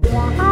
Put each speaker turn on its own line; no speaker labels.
我爱